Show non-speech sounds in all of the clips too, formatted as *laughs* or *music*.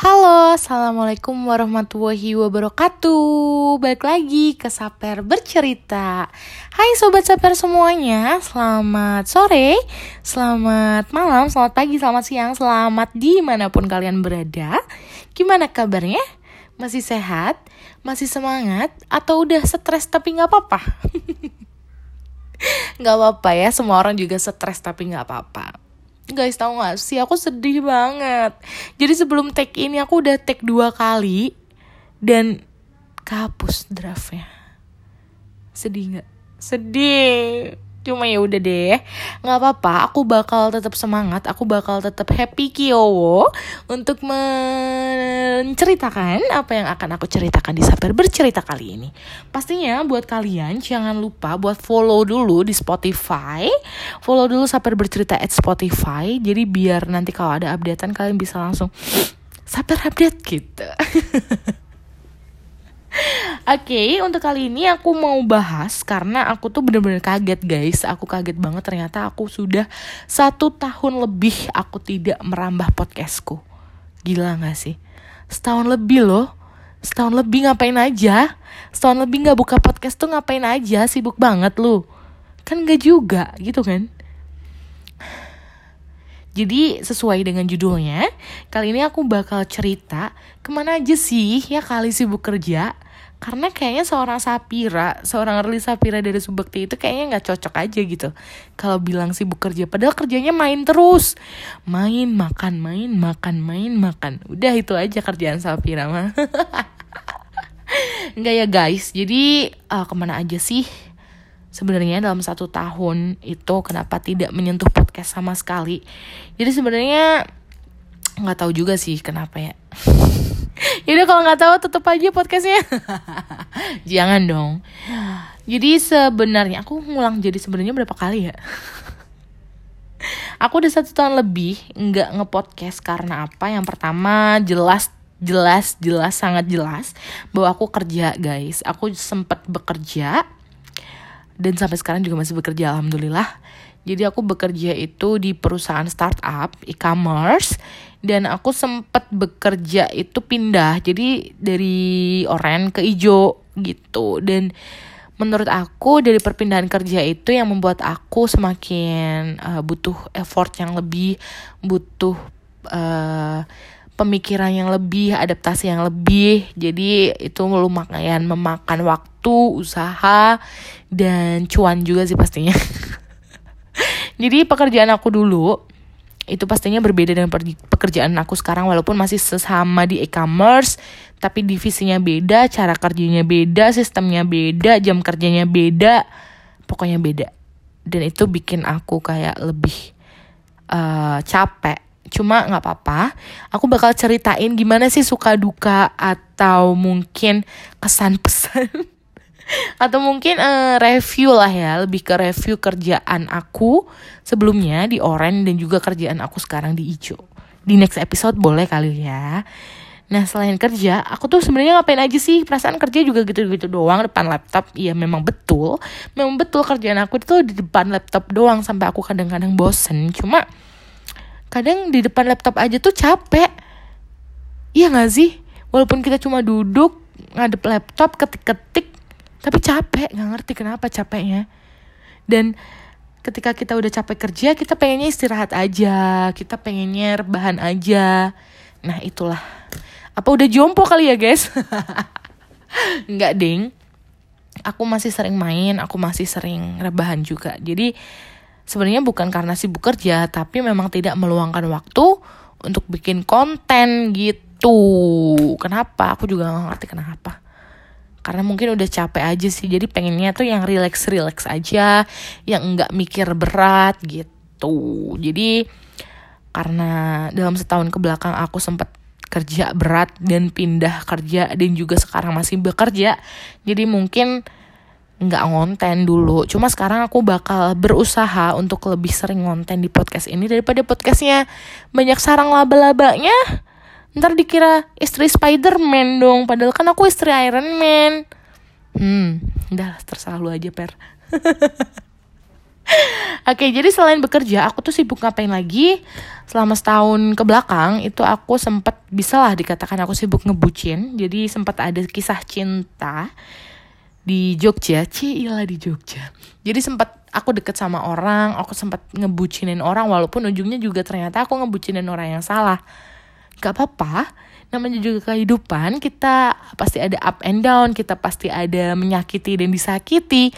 Halo, Assalamualaikum warahmatullahi wabarakatuh Balik lagi ke Saper Bercerita Hai Sobat Saper semuanya Selamat sore, selamat malam, selamat pagi, selamat siang Selamat di mana pun kalian berada Gimana kabarnya? Masih sehat? Masih semangat? Atau udah stres tapi gak apa-apa? *laughs* gak apa-apa ya, semua orang juga stres tapi gak apa-apa Guys tau gak sih? Aku sedih banget. Jadi sebelum take ini aku udah take dua kali Dan kehapus draftnya. Sedih gak? Sedih Cuma ya udah deh, nggak apa-apa. Aku bakal tetap semangat. Aku bakal tetap happy kiowo untuk menceritakan apa yang akan aku ceritakan di Sabar bercerita kali ini. Pastinya buat kalian jangan lupa buat follow dulu di Spotify. Follow dulu Sabar bercerita at Spotify. Jadi biar nanti kalau ada updatean kalian bisa langsung Sabar update gitu. *laughs* Oke, okay, untuk kali ini aku mau bahas karena aku tuh bener-bener kaget guys. Aku kaget banget ternyata aku sudah satu tahun lebih aku tidak merambah podcastku. Gila gak sih? Setahun lebih loh. Setahun lebih ngapain aja? Setahun lebih gak buka podcast tuh ngapain aja? Sibuk banget lu. Kan gak juga gitu kan? Jadi sesuai dengan judulnya, kali ini aku bakal cerita ke mana aja sih ya kali sibuk kerja karena kayaknya seorang Sapira, seorang Rili Sapira dari Subakti itu kayaknya nggak cocok aja gitu. Kalau bilang sibuk kerja, padahal kerjanya main terus, main makan main makan main makan. Udah itu aja kerjaan Sapira mah. *laughs* Enggak ya guys, jadi uh, ke mana aja sih? Sebenarnya dalam satu tahun itu kenapa tidak menyentuh sama sekali? Jadi sebenarnya nggak tahu juga sih kenapa ya. *laughs* Yaudah kalau nggak tahu tutup aja podcastnya. *laughs* Jangan dong. Jadi sebenarnya aku ngulang jadi sebenarnya berapa kali ya? *laughs* aku udah satu tahun lebih nggak ngepodcast karena apa? Yang pertama jelas jelas jelas sangat jelas bahwa aku kerja guys. Aku sempat bekerja dan sampai sekarang juga masih bekerja alhamdulillah. Jadi aku bekerja itu di perusahaan startup e-commerce dan aku sempat bekerja itu pindah jadi dari oren ke ijo gitu. Dan menurut aku dari perpindahan kerja itu yang membuat aku semakin uh, butuh effort yang lebih butuh uh, pemikiran yang lebih adaptasi yang lebih. Jadi itu lumayan memakan waktu usaha dan cuan juga sih pastinya *laughs* jadi pekerjaan aku dulu itu pastinya berbeda dengan pekerjaan aku sekarang walaupun masih sesama di e-commerce tapi divisinya beda, cara kerjanya beda, sistemnya beda, jam kerjanya beda, pokoknya beda. Dan itu bikin aku kayak lebih uh, capek. Cuma nggak apa-apa, aku bakal ceritain gimana sih suka duka atau mungkin kesan pesan *laughs* atau mungkin uh, review lah ya lebih ke review kerjaan aku sebelumnya di Oren dan juga kerjaan aku sekarang di Ijo di next episode boleh kali ya Nah selain kerja, aku tuh sebenarnya ngapain aja sih? Perasaan kerja juga gitu-gitu doang depan laptop. Iya memang betul, memang betul kerjaan aku itu di depan laptop doang sampai aku kadang-kadang bosen. Cuma kadang di depan laptop aja tuh capek. Iya gak sih? Walaupun kita cuma duduk ngadep laptop ketik-ketik tapi capek nggak ngerti kenapa capeknya. Dan ketika kita udah capek kerja kita pengennya istirahat aja kita pengennya rebahan aja. Nah itulah. Apa udah jompo kali ya guys? *laughs* Nggak ding. Aku masih sering main aku masih sering rebahan juga. Jadi sebenarnya bukan karena sibuk kerja tapi memang tidak meluangkan waktu untuk bikin konten gitu. Kenapa? Aku juga nggak ngerti kenapa karena mungkin udah capek aja sih. Jadi pengennya tuh yang relax relax aja yang enggak mikir berat gitu. Jadi karena dalam setahun ke belakang aku sempat kerja berat dan pindah kerja dan juga sekarang masih bekerja jadi mungkin nggak ngonten dulu. Cuma sekarang aku bakal berusaha untuk lebih sering ngonten di podcast ini daripada podcastnya. Banyak sarang laba-labanya ntar dikira istri Spider-Man dong padahal kan aku istri Iron Man hmm udah terserah lu aja per *laughs* Oke, jadi selain bekerja, aku tuh sibuk ngapain lagi? Selama setahun ke belakang itu aku sempat bisa lah dikatakan aku sibuk ngebucin. Jadi sempat ada kisah cinta di Jogja, Cila di Jogja. Jadi sempat aku deket sama orang, aku sempat ngebucinin orang walaupun ujungnya juga ternyata aku ngebucinin orang yang salah. Gak apa-apa, namanya juga kehidupan, kita pasti ada up and down, kita pasti ada menyakiti dan disakiti.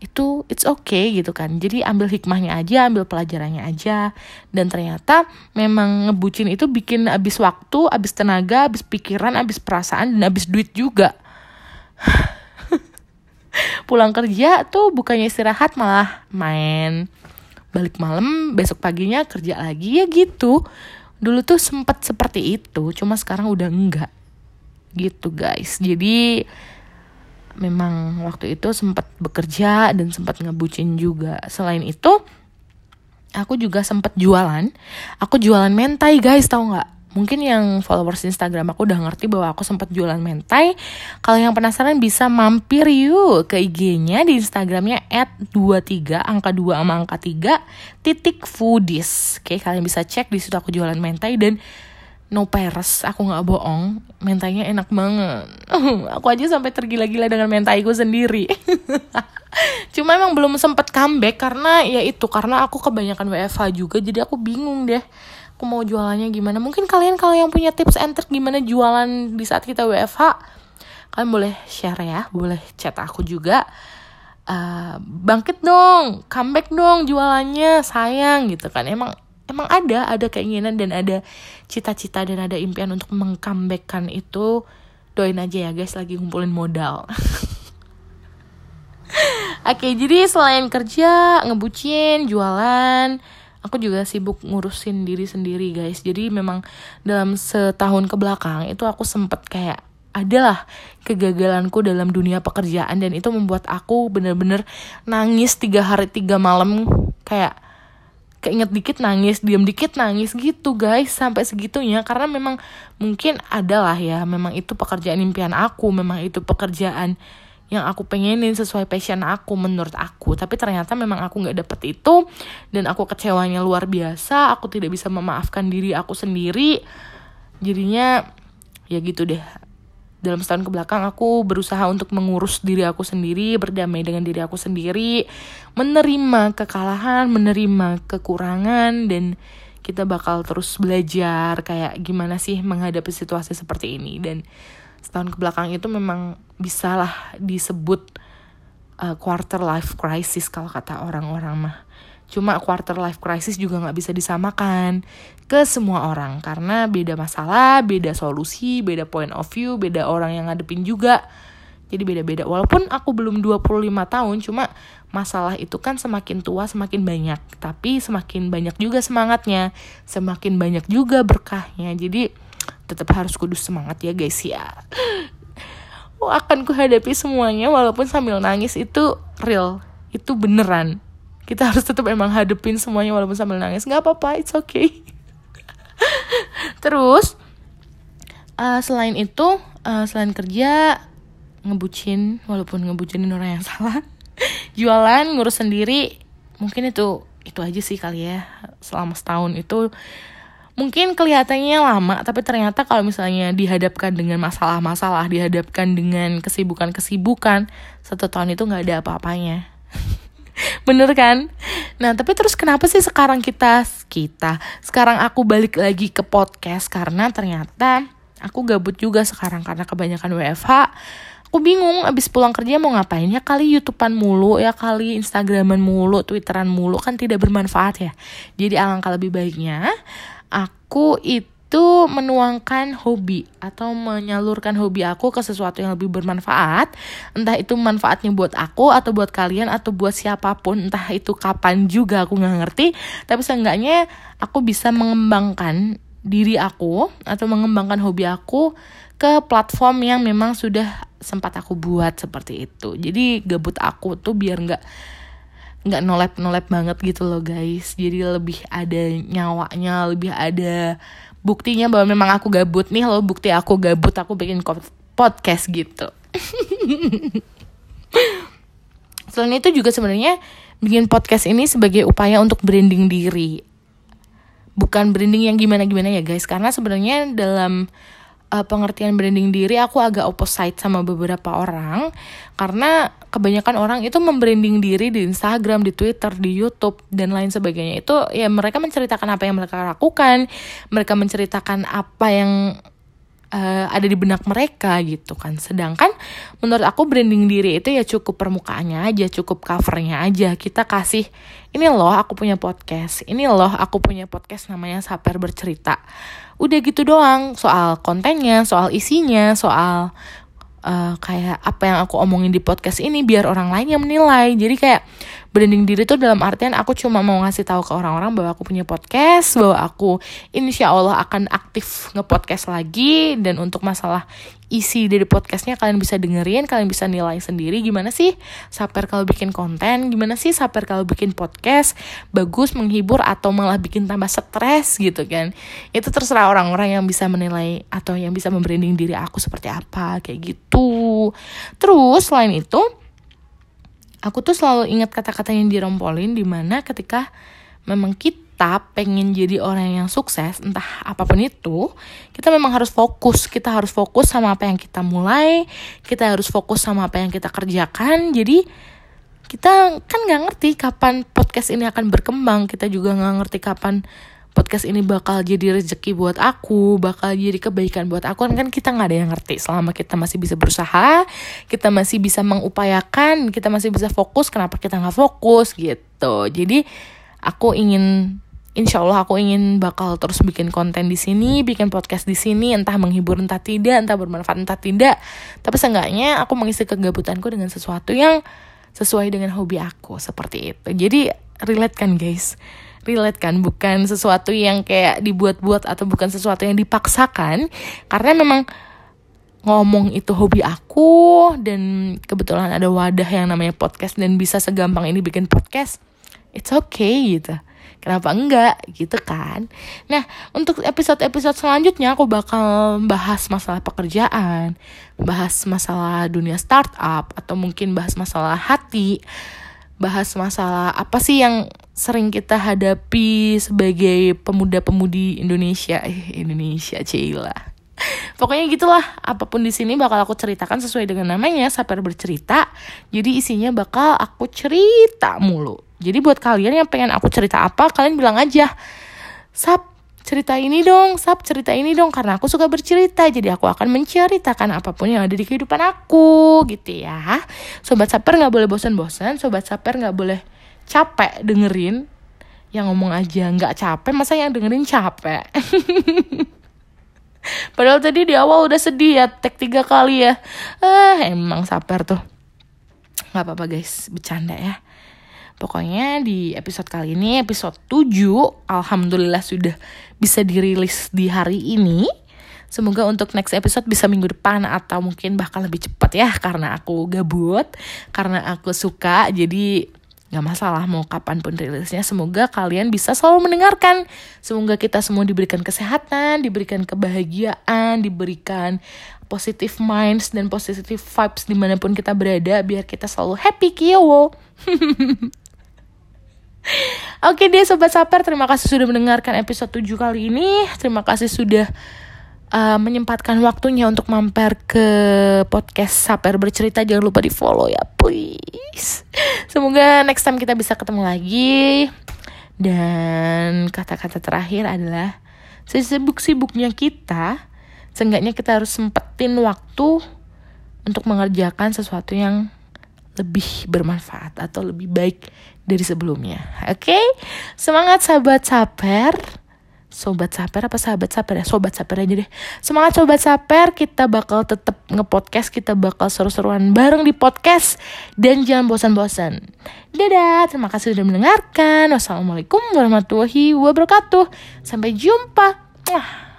Itu it's okay gitu kan. Jadi ambil hikmahnya aja ambil pelajarannya aja. Dan ternyata memang ngebucin itu bikin habis waktu habis tenaga habis pikiran habis perasaan dan habis duit juga. *laughs* Pulang kerja tuh bukannya istirahat malah main. Balik malam besok paginya kerja lagi ya gitu dulu tuh sempat seperti itu cuma sekarang udah enggak gitu guys jadi memang waktu itu sempat bekerja dan sempat ngebucin juga. Selain itu, aku juga sempat jualan. Aku jualan mentai guys, tau nggak? Mungkin yang followers Instagram aku udah ngerti bahwa aku sempat jualan mentai. Kalau yang penasaran bisa mampir yuk ke IG-nya di Instagramnya @23 angka 2 sama angka 3 titik foodies. Oke, kalian bisa cek di situ aku jualan mentai dan no peres aku nggak bohong mentainya enak banget *laughs* aku aja sampai tergila-gila dengan mentaiku sendiri *laughs* cuma emang belum sempet comeback karena ya itu karena aku kebanyakan WFH juga jadi aku bingung deh aku mau jualannya gimana. Mungkin kalian kalau yang punya tips and trick gimana jualan di saat kita WFH kalian boleh share ya boleh chat aku juga. Uh, bangkit dong comeback dong jualannya sayang gitu kan. Emang emang ada ada keinginan dan ada cita-cita dan ada impian untuk mengcomebackkan itu. Doain aja ya guys lagi ngumpulin modal. *laughs* Oke, jadi selain kerja, ngebucin, jualan, aku juga sibuk ngurusin diri sendiri, guys. Jadi memang dalam setahun ke belakang itu aku sempet kayak adalah kegagalanku dalam dunia pekerjaan dan itu membuat aku bener-bener nangis tiga hari tiga malam kayak keinget dikit nangis, diam dikit nangis gitu guys sampai segitunya karena memang mungkin adalah ya memang itu pekerjaan impian aku, memang itu pekerjaan yang aku pengenin sesuai passion aku menurut aku. Tapi ternyata memang aku nggak dapet itu dan aku kecewanya luar biasa. Aku tidak bisa memaafkan diri aku sendiri. Jadinya ya gitu deh. Dalam setahun ke belakang aku berusaha untuk mengurus diri aku sendiri, berdamai dengan diri aku sendiri, menerima kekalahan, menerima kekurangan dan kita bakal terus belajar kayak gimana sih menghadapi situasi seperti ini. Dan setahun ke belakang itu memang bisalah disebut uh, quarter life crisis kalau kata orang-orang mah Cuma quarter life crisis juga nggak bisa disamakan ke semua orang karena beda masalah, beda solusi, beda point of view, beda orang yang ngadepin juga. Jadi beda-beda. Walaupun aku belum 25 tahun, cuma masalah itu kan semakin tua semakin banyak. Tapi semakin banyak juga semangatnya, semakin banyak juga berkahnya. Jadi tetap harus kudus semangat ya guys ya. Oh, akan kuhadapi semuanya walaupun sambil nangis itu real, itu beneran. Kita harus tetap emang hadepin semuanya walaupun sambil nangis. Nggak apa-apa it's okay. Terus uh, selain itu uh, selain kerja ngebucin walaupun ngebucinin orang yang salah *laughs* jualan ngurus sendiri mungkin itu itu aja sih kali ya. Selama setahun itu mungkin kelihatannya lama tapi ternyata kalau misalnya dihadapkan dengan masalah-masalah dihadapkan dengan kesibukan-kesibukan satu tahun itu nggak ada apa-apanya *laughs* Bener kan? Nah, tapi terus kenapa sih sekarang kita kita sekarang aku balik lagi ke podcast karena ternyata aku gabut juga sekarang karena kebanyakan WFH. Aku bingung abis pulang kerja mau ngapain ya kali YouTubean mulu ya kali Instagraman mulu, Twitteran mulu kan tidak bermanfaat ya. Jadi alangkah lebih baiknya aku itu menuangkan hobi atau menyalurkan hobi aku ke sesuatu yang lebih bermanfaat. Entah itu manfaatnya buat aku atau buat kalian atau buat siapa pun. Entah itu kapan juga aku nggak ngerti. Tapi seenggaknya aku bisa mengembangkan diri aku atau mengembangkan hobi aku ke platform yang memang sudah sempat aku buat seperti itu. Jadi gabut aku tuh biar nggak nggak nolep nolep banget gitu loh guys. Jadi lebih ada nyawanya lebih ada buktinya bahwa memang aku gabut nih loh bukti aku gabut aku bikin podcast gitu. *laughs* Selain itu juga sebenarnya bikin podcast ini sebagai upaya untuk branding diri. Bukan branding yang gimana-gimana ya guys. Karena sebenarnya dalam uh, pengertian branding diri aku agak opposite sama beberapa orang. Karena kebanyakan orang itu membranding diri di Instagram, di Twitter, di YouTube dan lain sebagainya itu ya mereka menceritakan apa yang mereka lakukan, mereka menceritakan apa yang uh, ada di benak mereka gitu kan. Sedangkan menurut aku branding diri itu ya cukup permukaannya aja, cukup covernya aja. Kita kasih ini loh aku punya podcast, ini loh aku punya podcast namanya Saper Bercerita udah gitu doang soal kontennya soal isinya soal uh, kayak apa yang aku omongin di podcast ini biar orang lain yang menilai. Jadi kayak branding diri tuh dalam artian aku cuma mau ngasih tahu ke orang-orang bahwa aku punya podcast bahwa aku insya Allah akan aktif ngepodcast lagi dan untuk masalah isi dari podcastnya kalian bisa dengerin kalian bisa nilai sendiri. Gimana sih saper kalau bikin konten? Gimana sih saper kalau bikin podcast bagus menghibur atau malah bikin tambah stres gitu kan? Itu terserah orang-orang yang bisa menilai atau yang bisa membranding diri aku seperti apa kayak gitu. Terus selain itu aku tuh selalu ingat kata-kata yang dirompolin di mana ketika memang kita pengen jadi orang yang sukses entah apa pun itu kita memang harus fokus. Kita harus fokus sama apa yang kita mulai kita harus fokus sama apa yang kita kerjakan. Jadi kita kan nggak ngerti kapan podcast ini akan berkembang. Kita juga nggak ngerti kapan podcast ini bakal jadi rezeki buat aku, bakal jadi kebaikan buat aku. Kan kita nggak ada yang ngerti. Selama kita masih bisa berusaha, kita masih bisa mengupayakan, kita masih bisa fokus, kenapa kita nggak fokus gitu. Jadi aku ingin Insya Allah aku ingin bakal terus bikin konten di sini, bikin podcast di sini, entah menghibur entah tidak, entah bermanfaat entah tidak. Tapi seenggaknya aku mengisi kegabutanku dengan sesuatu yang sesuai dengan hobi aku seperti itu. Jadi relate kan guys relate kan bukan sesuatu yang kayak dibuat-buat atau bukan sesuatu yang dipaksakan karena memang ngomong itu hobi aku dan kebetulan ada wadah yang namanya podcast dan bisa segampang ini bikin podcast it's okay gitu kenapa enggak? Gitu kan. Nah untuk episode-episode selanjutnya aku bakal bahas masalah pekerjaan bahas masalah dunia startup atau mungkin bahas masalah hati bahas masalah apa sih yang sering kita hadapi sebagai pemuda-pemudi Indonesia. Eh Indonesia Cila pokoknya gitulah. Apa pun di sini bakal aku ceritakan sesuai dengan namanya saper bercerita. Jadi isinya bakal aku cerita mulu jadi buat kalian yang pengen aku cerita apa kalian bilang aja sap cerita ini dong sap cerita ini dong. Karena aku suka bercerita jadi aku akan menceritakan apa pun yang ada di kehidupan aku gitu ya. Sobat saper nggak boleh bosan-bosan sobat saper nggak boleh capek dengerin yang ngomong aja. Nggak capek masa yang dengerin capek? *laughs* Padahal tadi di awal udah sedih ya tek tiga kali ya. Ah emang saper tuh. Nggak apa-apa guys. Bercanda ya Pokoknya di episode kali ini, episode 7, Alhamdulillah sudah bisa dirilis di hari ini. Semoga untuk next episode bisa minggu depan atau mungkin bahkan lebih cepat ya karena aku gabut, karena aku suka. Jadi Gak masalah mau kapan pun rilisnya. Semoga kalian bisa selalu mendengarkan. Semoga kita semua diberikan kesehatan, diberikan kebahagiaan, diberikan positive minds dan positive vibes di mana pun kita berada. Biar kita selalu happy kiowo. *laughs* Oke deh Sobat Saper, terima kasih sudah mendengarkan episode 7 kali ini. Terima kasih sudah uh, menyempatkan waktunya untuk mampir ke podcast Saper bercerita. Jangan lupa di follow ya please. Semoga next time kita bisa ketemu lagi. Dan kata-kata terakhir adalah sesibuk-sibuknya kita seenggaknya kita harus sempetin waktu untuk mengerjakan sesuatu yang lebih bermanfaat atau lebih baik dari sebelumnya. Oke, okay? semangat sahabat saper. Sobat saper apa sahabat saper ya? Sobat saper aja deh. Semangat sobat saper kita bakal tetap ngepodcast kita bakal seru-seruan bareng di podcast. Dan jangan bosan-bosan. Dadah terima kasih sudah mendengarkan. Wassalamualaikum warahmatullahi wabarakatuh. Sampai jumpa. Mwah.